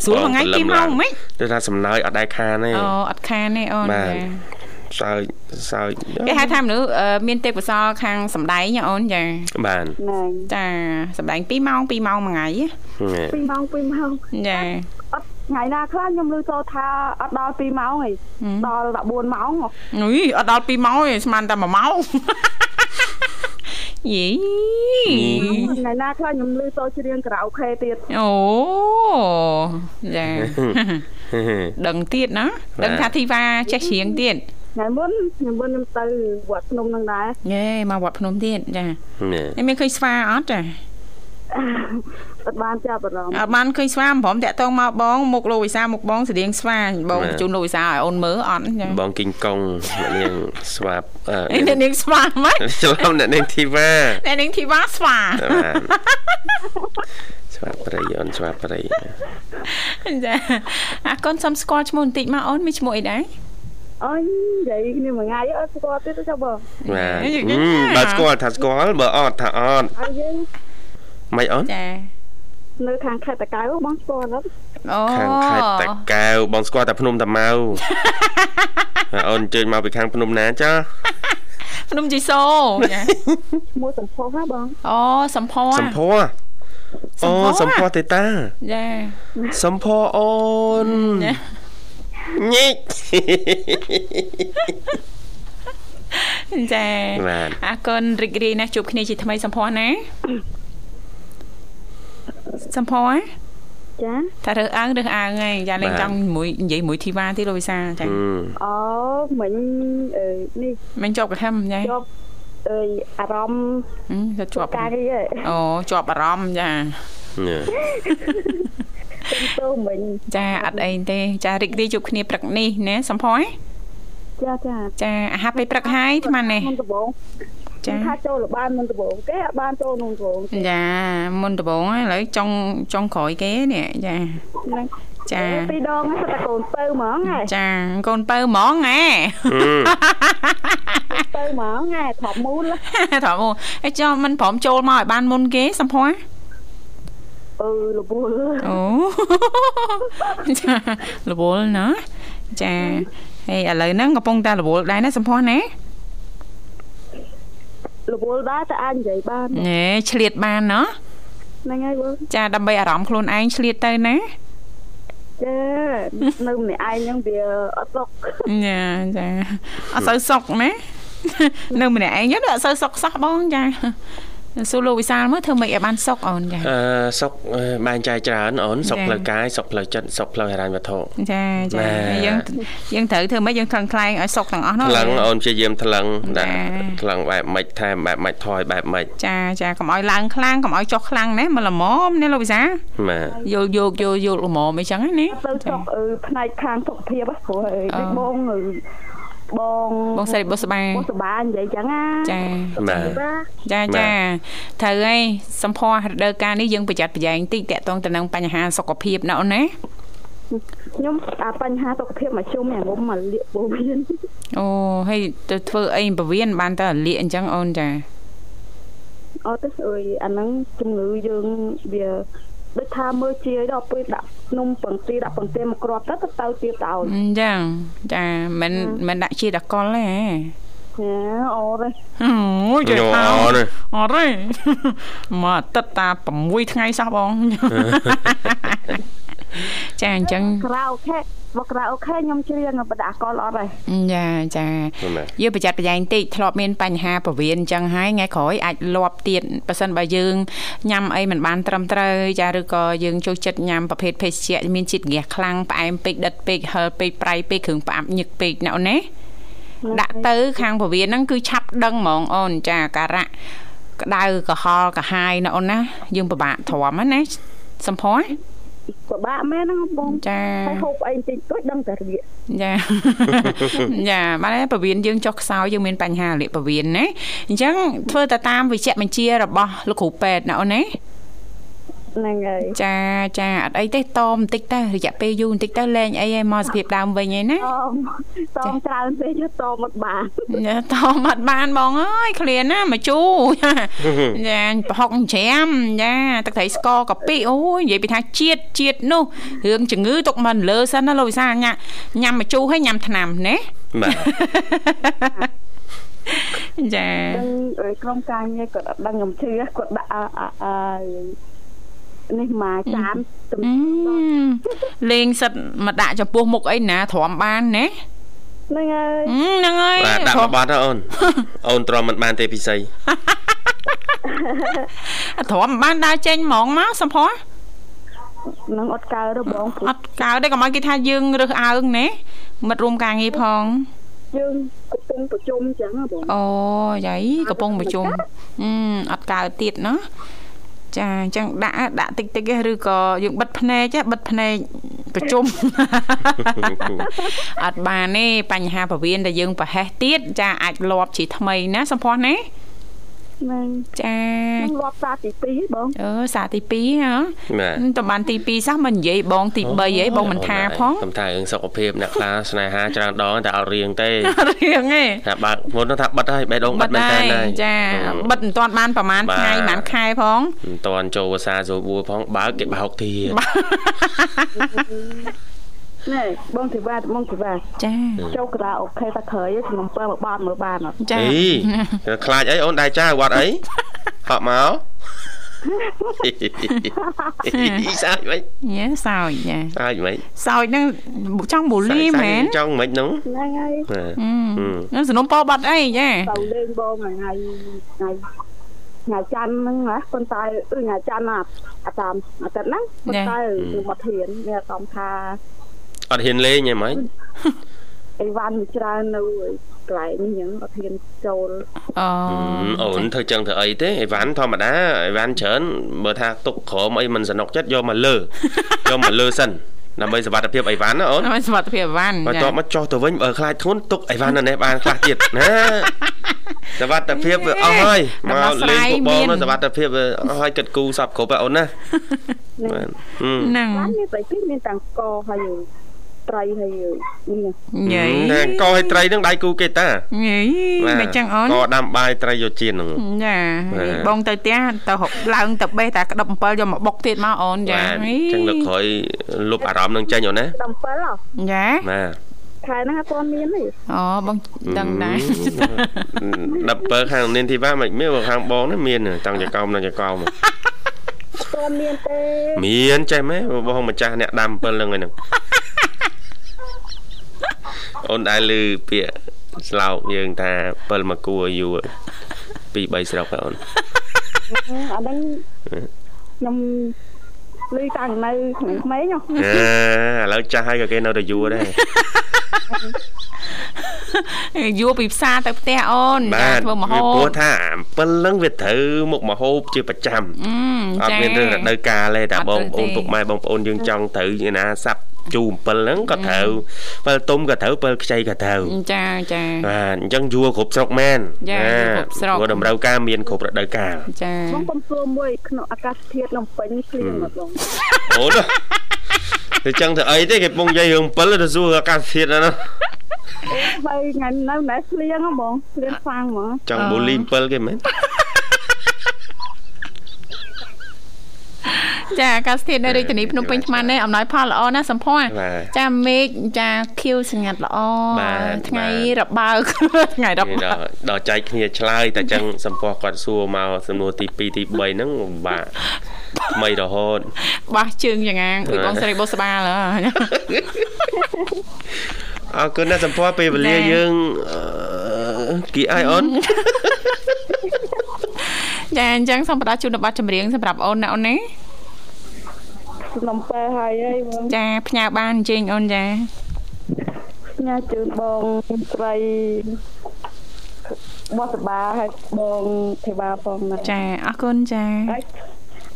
ស្រួលមួយថ្ងៃ2ម៉ោងហ្មងទៅថាសំណើចអត់ដែរខានទេអូអត់ខានទេអូនបាទចា សើចសើចគេហៅថាមនុស្សអឺមានទេពកោសលខាងសំដែងណាអូនចាបាទណែចាសំដែង2ម៉ោង2ម៉ោងមួយថ្ងៃ2ម៉ោង2ម៉ោងចាអត់ថ្ងៃណាខ្លះខ្ញុំឮចូលថាអត់ដល់2ម៉ោងទេដល់14ម៉ោងអុយអត់ដល់2ម៉ោងទេស្មានតែ1ម៉ោងយីថ្ងៃណាខ្លះខ្ញុំឮចូលច្រៀងខារ៉ាអូខេទៀតអូចាដឹងទៀតណាដឹងថាធីវ៉ាចេះច្រៀងទៀត ថ្ងៃមុនខ្ញុំមុនខ្ញុំទៅវត្តភ្នំនឹងដែរយេមកវត្តភ្នំទៀតចានេះនេះមានឃើញស្វាអត់ចាអត់បានចាប់អារម្មណ៍អត់បានឃើញស្វាមិនព្រមតាក់តងមកបងមុខលោកវិសាមុខបងស្រៀងស្វាបងជូនលោកវិសាឲ្យអូនមើលអត់ចាបងគីងកុងអ្នកនាងស្វាបអឺអីអ្នកនាងស្វាហ្មងច្រឡំអ្នកនាងធីវ៉ាអ្នកនាងធីវ៉ាស្វាបាទស្វាបប្រៃអូនស្វាបប្រៃចាអាកូនសុំស្គាល់ឈ្មោះបន្តិចមកអូនមានឈ្មោះអីដែរ អើយនិយាយគ្នាមួយថ្ងៃអត់ស្គាល់ទៀតទេចាំបងបាទយីហឹមបើស្គាល់ថាស្គាល់បើអត់ថាអត់ហើយយើងមិនអូនចានៅខាងខេត្តតាកែវបងស្គាល់អត់អូខាងខេត្តតាកែវបងស្គាល់តែភ្នំតាម៉ៅហើយអូនអញ្ជើញមកពីខាងភ្នំណាចាភ្នំជីសូចាឈ្មោះសំផុសណាបងអូសំផស្សសំភ័រអូសំសំភ័ភ័ររទេតាចាសំភ័រអូនចា ញិចចាបាទអរគុណរីករាយណាស់ជួបគ្នាជាថ្មីសំផស្សណាអសំផអចាថារើសអើងរើសអើងហើយចាលេងចង់មួយនិយាយមួយធីវ៉ាទៀតលោកវិសាលចាអូមិញអឺនេះមិនជាប់កថាចាជាប់អឺអារម្មណ៍ទៅជាប់ការងារអូជាប់អារម្មណ៍ចាញ៉ា ទៅទៅមិញចាអត់អីទេ ចារីករាយជួបគ្នាព្រឹកនេះណាសំផអចាចាចាអាហារពេលព្រឹកហើយអាត្មានេះមុនដំបងចាថាចូលរបានមុនដំបងគេអត់បានចូលក្នុងដំបងចាមុនដំបងឥឡូវចុងចុងក្រោយគេនេះចាហ្នឹងចាពីរដងហ្នឹងសិតតែកូនពៅហ្មងហ៎ចាកូនបើហ្មងហ៎ពៅហ្មងហ៎ធំមូលត្រង់អីចុះមិនព្រមចូលមកឲ្យបានមុនគេសំភ័រ អឺលបួលអូចារវល់ណាចាហើយឥឡូវហ្នឹងកំពុងតែរវល់ដែរណាសំភ័រណាលបួលដែរតែអាចនិយាយបានណែឆ្លៀតបានណោះហ្នឹងហើយបងចាដើម្បីអារម្មណ៍ខ្លួនឯងឆ្លៀតទៅណាចានៅម្នាក់ឯងហ្នឹងវាអត់សុខចាចាអត់សូវសុកណានៅម្នាក់ឯងហ្នឹងអត់សូវសុកសោះបងចា សួរលោកវិសាលមើលធ្វើម៉េចឲ្យបានសុកអូនចាអឺសុកបែងចែកច្រើនអូនសុកចា៎ផ្លូវកាយសុកផ្លូវចិត្តសុកផ្លូវហិរញ្ញវត្ថុចាចាបាទហើយយើងយើងត្រូវធ្វើម៉េចយើងថ្លឹងថ្លែងឲ្យសុកទាំងអស់នោះថ្លឹងអូនព្យាយាមថ្លឹងចា៎ដាក់ថ្លឹងបែបម៉េចថែមបែបម៉េចថយបែបម៉េចចាចាកុំឲ្យឡើងខ្លាំងកុំឲ្យចុះខ្លាំងណាមកល្មមណាលោកវិសាបាទយកយកយកយកល្មមអីចឹងណាទៅសុខអឺផ្នែកខាងសុខភាពហ៎ព្រោះអឺដូចបងអឺ បងបងស្រីបុស្បាបងសបានិយាយចឹងណាចាបាទបាទចាចាត្រូវហើយសំភ័ររដូវកាលនេះយើងប្រយ័ត្នប្រយែងតិចតកតងទៅនឹងបញ្ហាសុខភាពណាអូនណាខ្ញុំអាបញ្ហាសុខភាពមកជុំយ៉ាងងុំមកលាកពោះវៀនអូហើយទៅធ្វើអីពវៀនបានតែលាកអញ្ចឹងអូនចាអត់ទេអើយអាហ្នឹងជំងឺយើងវា ដូចថាមើលជាយដល់ពេលដាក់នំពងទាដាក់ពងទាមកគ្រាប់ទៅទៅទៅទៀតទៅឲ្យអញ្ចឹងចាមិនមិនដាក់ជាតិអកុលទេញ៉ាអូទេអូយចាញ៉ោថាអត់ទេអត់ទេមកអាទិត្យតា6ថ្ងៃសោះបងចាអញ្ចឹងក្រៅអូខេ មកក្រៅអូខេខ្ញុំច្រៀងបដាក់អកលអត់ទេចាចាបាទយើងប្រយ័ត្នប្រយែងតិចធ្លាប់មានបញ្ហាពវៀនអញ្ចឹងហើយថ្ងៃក្រោយអាចលាប់ទៀតប៉ះសិនបើយើងញ៉ាំអីមិនបានត្រឹមត្រូវចាឬក៏យើងចូលចិត្តញ៉ាំប្រភេទភេសជ្ជៈមានជាតិហ្គាសខ្លាំងផ្អែមពេកដិតពេកហឹរពេកប្រៃពេកគ្រឿងផ្អាប់ញឹកពេកណាអូនណាដាក់ទៅខាងពវៀនហ្នឹងគឺឆាប់ដឹងហ្មងអូនចាការៈក្តៅក្រហល់កាហាយណាអូនណាយើងពិបាកទ្រាំណាសំភ័រ ពិបាកមែនហ្នឹងបងចាហើយហូបអីបន្តិចតួចដឹងតែរៀកចាចាបាទហើយពវៀនយើងចុះខ្សោយយើងមានបញ្ហាលាកពវៀនណាអញ្ចឹងធ្វើទៅតាមវិជ្ជបញ្ជារបស់លោកគ្រូពេទ្យណាអូនណា ហ្នឹងហើយចាចាអត់អីទេតបន្តិចទៅរយៈពេលយូរបន្តិចទៅលែងអីឲ្យមកសភាពដើមវិញឯណាតមតមច្រើនពេកតមអត់បានចាតអត់បានបងអើយឃ្លានណាមកជូចាប្រហុកច្រាមចាទឹកត្រីស្ករកាពិអូយនិយាយពីថាជាតិជាតិនោះរឿងជំងឺទុកមិនលើសិនណាលោកវិសាលញ៉ាំញ៉ាំមកជូហើយញ៉ាំថ្នាំណាបាទចាដឹងអឺក្រុមការងារគាត់អត់ដឹងខ្ញុំជឿគាត់ដាក់អឺអឺអឺ នេះមកចានទំអឺលេងសិតមកដាក់ចំពោះមុខអីណាទ្រាំបានណាហ្នឹងហើយអឺហ្នឹងហើយបាទដាក់មកបាត់ទៅអូនអូនទ្រាំមិនបានទេពិសីទ្រាំមិនបានដើរចេញហ្មងមកសំផស្សនឹងអត់កើទេបងព្រោះអត់កើទេកុំឲ្យគេថាយើងរើសអើងណាមិត្តរួមការងារផងយើងកំពុងប្រជុំអញ្ចឹងហ៎បងអូយាយកំពុងប្រជុំអឺអត់កើតទៀតណា ចាអញ្ចឹងដាក់ដាក់តិចតិចទេឬក៏យើងបិទភ្នែកទេបិទភ្នែកប្រជុំអត់បានទេបញ្ហាពវៀនដែលយើងប្រហែសទៀតចាអាចលាប់ជាថ្មីណាសំផស្សណា ហ្នឹងចាខ្ញុំរាប់សាទី2បងអឺសាទី2ហ៎បាទតបានទី2សោះមិននិយាយបងទី3ហីបងមិនថាផងខ្ញុំថារឿងសុខភាពអ្នកខ្លះស្នេហាច្រើនដងតែអត់រៀងទេរៀងឯងថាបើកមុននោះថាបិទហើយបេះដូងបិទមែនតើហើយចាបិទមិនទាន់បានប្រហែលបាទថ្ងៃប្រហែលខែផងមិនតាន់ចូលភាសាចូលបួរផងបើកគេបោកទៀត ណែបងធីវ៉ាបងធីវ៉ាចាចូលក្រៅអូខេតែក្រោយខ្ញុំពើមកបាត់មើលបានអត់ចាអីខ្លាចអីអូនដែរចាវត្តអីហក់មកអ៊ីសាច់វិញញ៉ែសោចចាសាច់វិញសោចហ្នឹងចង់បូលីមែនចង់មិនហ្នឹងហ្នឹងហើយបាទហ្នឹងសនុំពោបាត់អីចាទៅលេងបងថ្ងៃថ្ងៃថ្ងៃច័ន្ទហ្នឹងណាប៉ុន្តែគឺថ្ងៃច័ន្ទណាអាតាមអាទិត្យហ្នឹងប៉ុន្តែខ្ញុំអត់ហ៊ានមានអារម្មណ៍ថា អត់ហ៊ានលេងហីម៉េចអីវ៉ាន់វាច្រើននៅកន្លែងនេះអញ្ចឹងអត់ហ៊ានចូលអូអូនធ្វើចឹងធ្វើអីទេអីវ៉ាន់ធម្មតាអីវ៉ាន់ច្រើនបើថាទុកក្រមអីមិនសនុកចិត្តយកមកលើយកមកលើសិនដើម្បីសុវត្ថិភាពអីវ៉ាន់ណាអូនឲ្យសុវត្ថិភាពអីវ៉ាន់បន្ទាប់មកចុះទៅវិញបើខ្លាចធួនទុកអីវ៉ាន់នៅនេះបានខ្លះទៀតណាសុវត្ថិភាពវាអស់ហើយមកលេងពួកបងនោះសុវត្ថិភាពវាអស់ហើយគិតគូសពគ្រប់ហើយអូនណាបាទហឹមហ្នឹងវ៉ាន់មានតែពីមានតាំងកហើយ ត្រីហើយនេះញ៉ៃណាកឲ្យត្រីនឹងដៃគូគេតាញ៉ៃមិនចឹងអូនកដាំបាយត្រីយកជៀនហ្នឹងចាបាទបងទៅផ្ទះទៅហុកឡើងទៅបេះតែក្តឹបអំពិលយកមកបុកទៀតមកអូនចាបាទអញ្ចឹងលើកក្រោយលុបអារម្មណ៍នឹងចេញអូនណា7ហ៎ចាបាទខែហ្នឹងអត់ទាន់មានទេអូបងដឹងដែរ17ខាងនាងធីវ៉ាមិនមានបើខាងបងនេះមានតាំងចកោមនឹងចកោមអត់ទាន់មានទេមានចេះមែនបងម្ចាស់អ្នកដាំ7ហ្នឹងហ្នឹង អូនដែលឮពាក្យស្លោកយើងថា7មកគួរយូរពី3ស្រុកហើយអូនអាហ្នឹងខ្ញុំលឺតាំងនៅក្នុងក្មេងហ៎អើឥឡូវចាស់ហើយក៏គេនៅតែយូរដែរយួរពីផ្សារទៅផ្ទះអូនចាបាទធ្វើម្ហូវាព្រោះបថា7ហ្នឹងវាត្រូវមុខម្ហូបជាប្រចាំអឺអត់ចាមានរឿងរដូវកាលទេតែអត់បងត្រូវប្អូនទេពុកម៉ែបងប្អូនយើងចង់ត្រូវឯណាសាប់ ជូរ7ហ្នឹងក៏ត្រូវ7ទុំក៏ត្រូវ7ខ្ចីក៏ត្រូវចាចាបាទអញ្ចឹងយួរគ្រប់ស្រុកមែនចាយួរគ្រប់ស្រុកព្រោះតម្រូវការមានគ្រប់រដូវកាលចាបងកំសួរមួយក្នុងអាកាសធាតុក្នុងពេញភ្លៀងមកបងអូនទៅចឹងទៅអីទេគេពងនិយាយរឿង7ទៅសួរអាកាសធាតុណានោះបើថ្ងៃនៅណែភ្លៀងហ៎បងភ្លៀងខ្លាំងហ្មងចង់បូលី7គេមែន ចាអាកាសធាតុនៅរាជធានីភ្នំពេញថ្មនេះអំណោយផលល្អណាស់សំភ័របាទចាមេឃចាខៀវស្ងាត់ល្អបាទថ្ងៃបាទរបើកថ្ងៃរគេបើដកកដល់ចែកគ្នាឆ្លើយតែចឹងសម្ពោះគាត់សួរមកសំណួរទី2ទី3ហ្នឹងពិបាកថ្មីរហូតបាសជើងយ៉ាងងាងដូចបងស្រីបុស្បាលហ៎អរគុណណាស់សម្ពោះពេលវេលាចា៎យើងអឺគីអាយអូនចាអញ្ចឹងសូមផ្ដល់ជូនប័ណ្ណចម្រៀងសម្រាប់អូនណាអូនណា ខ្ញុំបែហើយហើយបងចាផ្ញើបានអញ្ជើញអូនចាញ៉ាជូនបងស្រីបសបាហើយបងទេវ៉ាផងណាចាអរគុណចាឲ្យ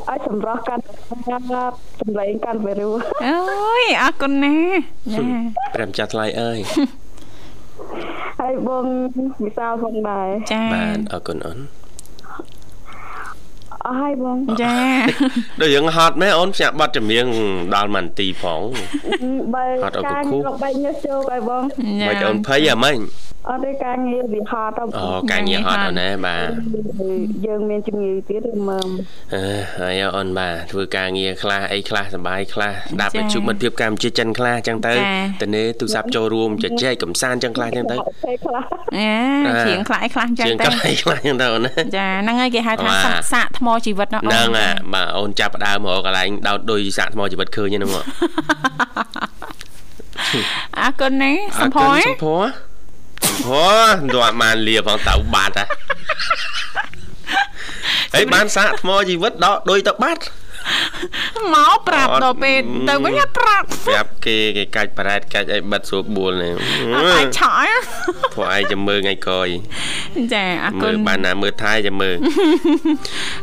ឲ្យសម្រស់កាន់សម្លេងកាន់ទៅរੂអូយអរគុណណាចាព្រះម្ចាស់ថ្លៃអើយហើយបងវិសាលផងដែរចាបាទអរគុណអូន អស់ហើយបងចាដូចយើងហត់មែនអូនផ្សាក់ប័ណ្ណចម្រៀងដល់ម៉ាន់ទីផងបើអត់ឲ្យការគូងាររបស់ញើសជោគហើយបងមិនអូនភ័យអាម៉េច អត់ទេការងារវាហត់ទៅអូការងារហត់អូនណាបាទយើងមានជំងឺទៀតឬមើលអឺហើយអូនបាទធ្វើការងារខ្លះអីខ្លះសប្បាយខ្លះស្ដាប់ចា៎វិទ្យុមិត្តភាពកម្ពុជាចិនខ្លះអញ្ចឹងទៅចា៎តនេទូរស័ព្ទចូលរួមជជែកកំសាន្តអញ្ចឹងខ្លះអញ្ចឹងទៅពេលខ្លះអាបាទជ្រៀងខ្លះអីខ្លះអញ្ចឹងជាងទៅខ្លះអីខ្លះអញ្ចឹងទៅអូនណាចាហ្នឹងហើយគេហៅថាបាទសាក់សាកថ្មជីវិតណាអូនហ្នឹងអាបាទអូនចាប់ផ្ដើមរកកន្លែងដោតដូចសាកថ្មជីវិតឃើញហ្នឹងមកអរគុណណាសំភ័រសំភ័រ សំភ័រមិនទាន់បានលាផងទៅបាត់ហ่ะហើយបានសាកថ្មជីវិតដកដូចទៅបាត់ មកប្រាប់អត់ដល់ពេលទៅវិញអត់ប្រាប់ប្រាប់គេគេកាច់ប្រែតកាច់អីបិទស្រួលបួលនេះអត់អាចឆក់ព្រោះឯងចាំមើលថ្ងៃក្រោយចាអរគុមើណលបានណាមើលថៃចាំមើល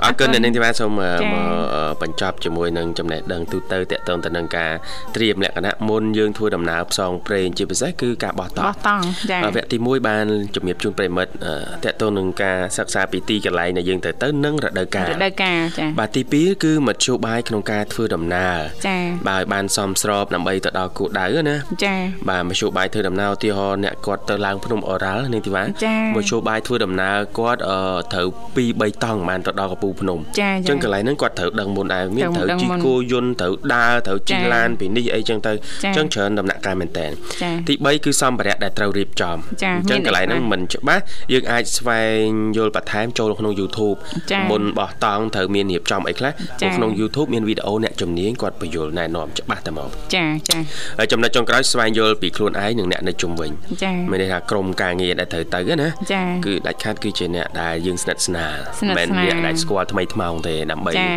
អរគុណអ្នកនាងធីវ៉ាសូមអឺចា៎មកអឺបញ្ចប់ជាមួយនឹងចំណេះដឹងទូទៅតកតងទៅនឹងការត្រៀមលក្ខណៈមុនយើងធ្វើដំណើរផ្សងព្រេងជាពិសេសគឺការបោះតបោះង់តង់ចាអឺវគ្គទី1បានជំរាបជូនប្រិមិត្តអឺតកតងនឹងការសិក្សាពីទីកន្លែងដែលយើងទៅទៅនិងរដូវកាលរដូវកាលចាបាទទី2គឺមធ្យោបាយក្នុងការធ្វើដំណើរចាបាទឲ្យបានសមស្របដើម្បីទៅដល់គោលដៅណាចាបាទមធ្យោបាយធ្វើដំណើរឧទាហរណ៍អ្នកគាត់ទៅឡើងភ្នំអូរ៉ាល់នាងធីវ៉ាចាមធ្យោបាយធ្វើដំណើរគាត់អឺត្រូវ2 3តង់បានទៅដល់កំពូលភ្នំចាអញ្ចឹងកន្លែងហ្នឹងគាត់ត្រូវដឹងមុនដែរមានត្រូវត្រូវដឹងជិះមុនគោយន្តត្រូវដើរត្រូវជិះចាឡានពីនេះអីចឹងទៅចាអញ្ចឹងច្រើនដំណាក់កាលមែនតើចាទី3គឺសម្ភារៈដែលត្រូវរៀបចំចាអញ្ចឹងមានកន្លែងហ្នឹងអីខ្លះមិនច្បាស់យើងអាចស្វែងយល់បន្ថែមចូលក្នុង YouTube ចាមុនបោះតង់ត្រូវមានរៀបចំអីខ្លះចាព្រោះក្នុង YouTube មានវីដេអូអ្នកជំនាញគាត់បញ្យល់ណែនាំច្បាស់តែមកចាចាហើយចំណុចចុងក្រោយស្វែងយល់ពីខ្លួនឯងនិងអ្នកនៅជុំវិញចាមានន័យថាក្រុមការងារដែលត្រូវទៅណាចាគឺដាច់ខាតគឺជាអ្នកដែលយើងស្និទ្ធស្នាលស្និទ្ធស្នាលអ្នកដែលស្គាល់ថ្មីថ្មោងទេដើម្បីចា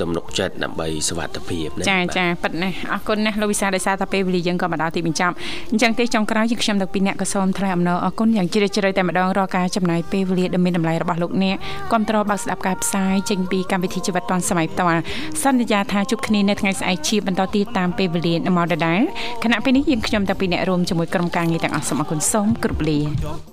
ទំនុកចិត្តដើម្បីសុវត្ថិភាពណាចាបាទចាប៉ិតណាស់អរគុណណាស់លោកវិសាដោយសារតែពេលវេលាយើងក៏មកដល់ទីបញ្ចប់អញ្ចឹងទេចុងក្រោយយើងខ្ញុំទាំងពីរអ្នកក៏សូមថ្លែងអំណរអរគុណយ៉ាងជ្រាលជ្រៅតែម្ដងរាល់ការចំណាយពេលវេលាដ៏មានតម្លៃរបស់លោកអ្នកគ្រប់តរបើកស្ដាប់ការផ្សាយចេញពីកម្មវិធីជីវិតឌွန်សម័យផ្ទាល់សន្យាថាជួបគ្នានៅថ្ងៃស្អែកជាបន្តទៀតតាមពេលវេលានៅម៉ោងដដែលខណៈពេលនេះយើងខ្ញុំទាំងពីរអ្នករួមជាមួយក្រុមការងារទាំងអស់សូមអរគុណសូមគ្រប់លា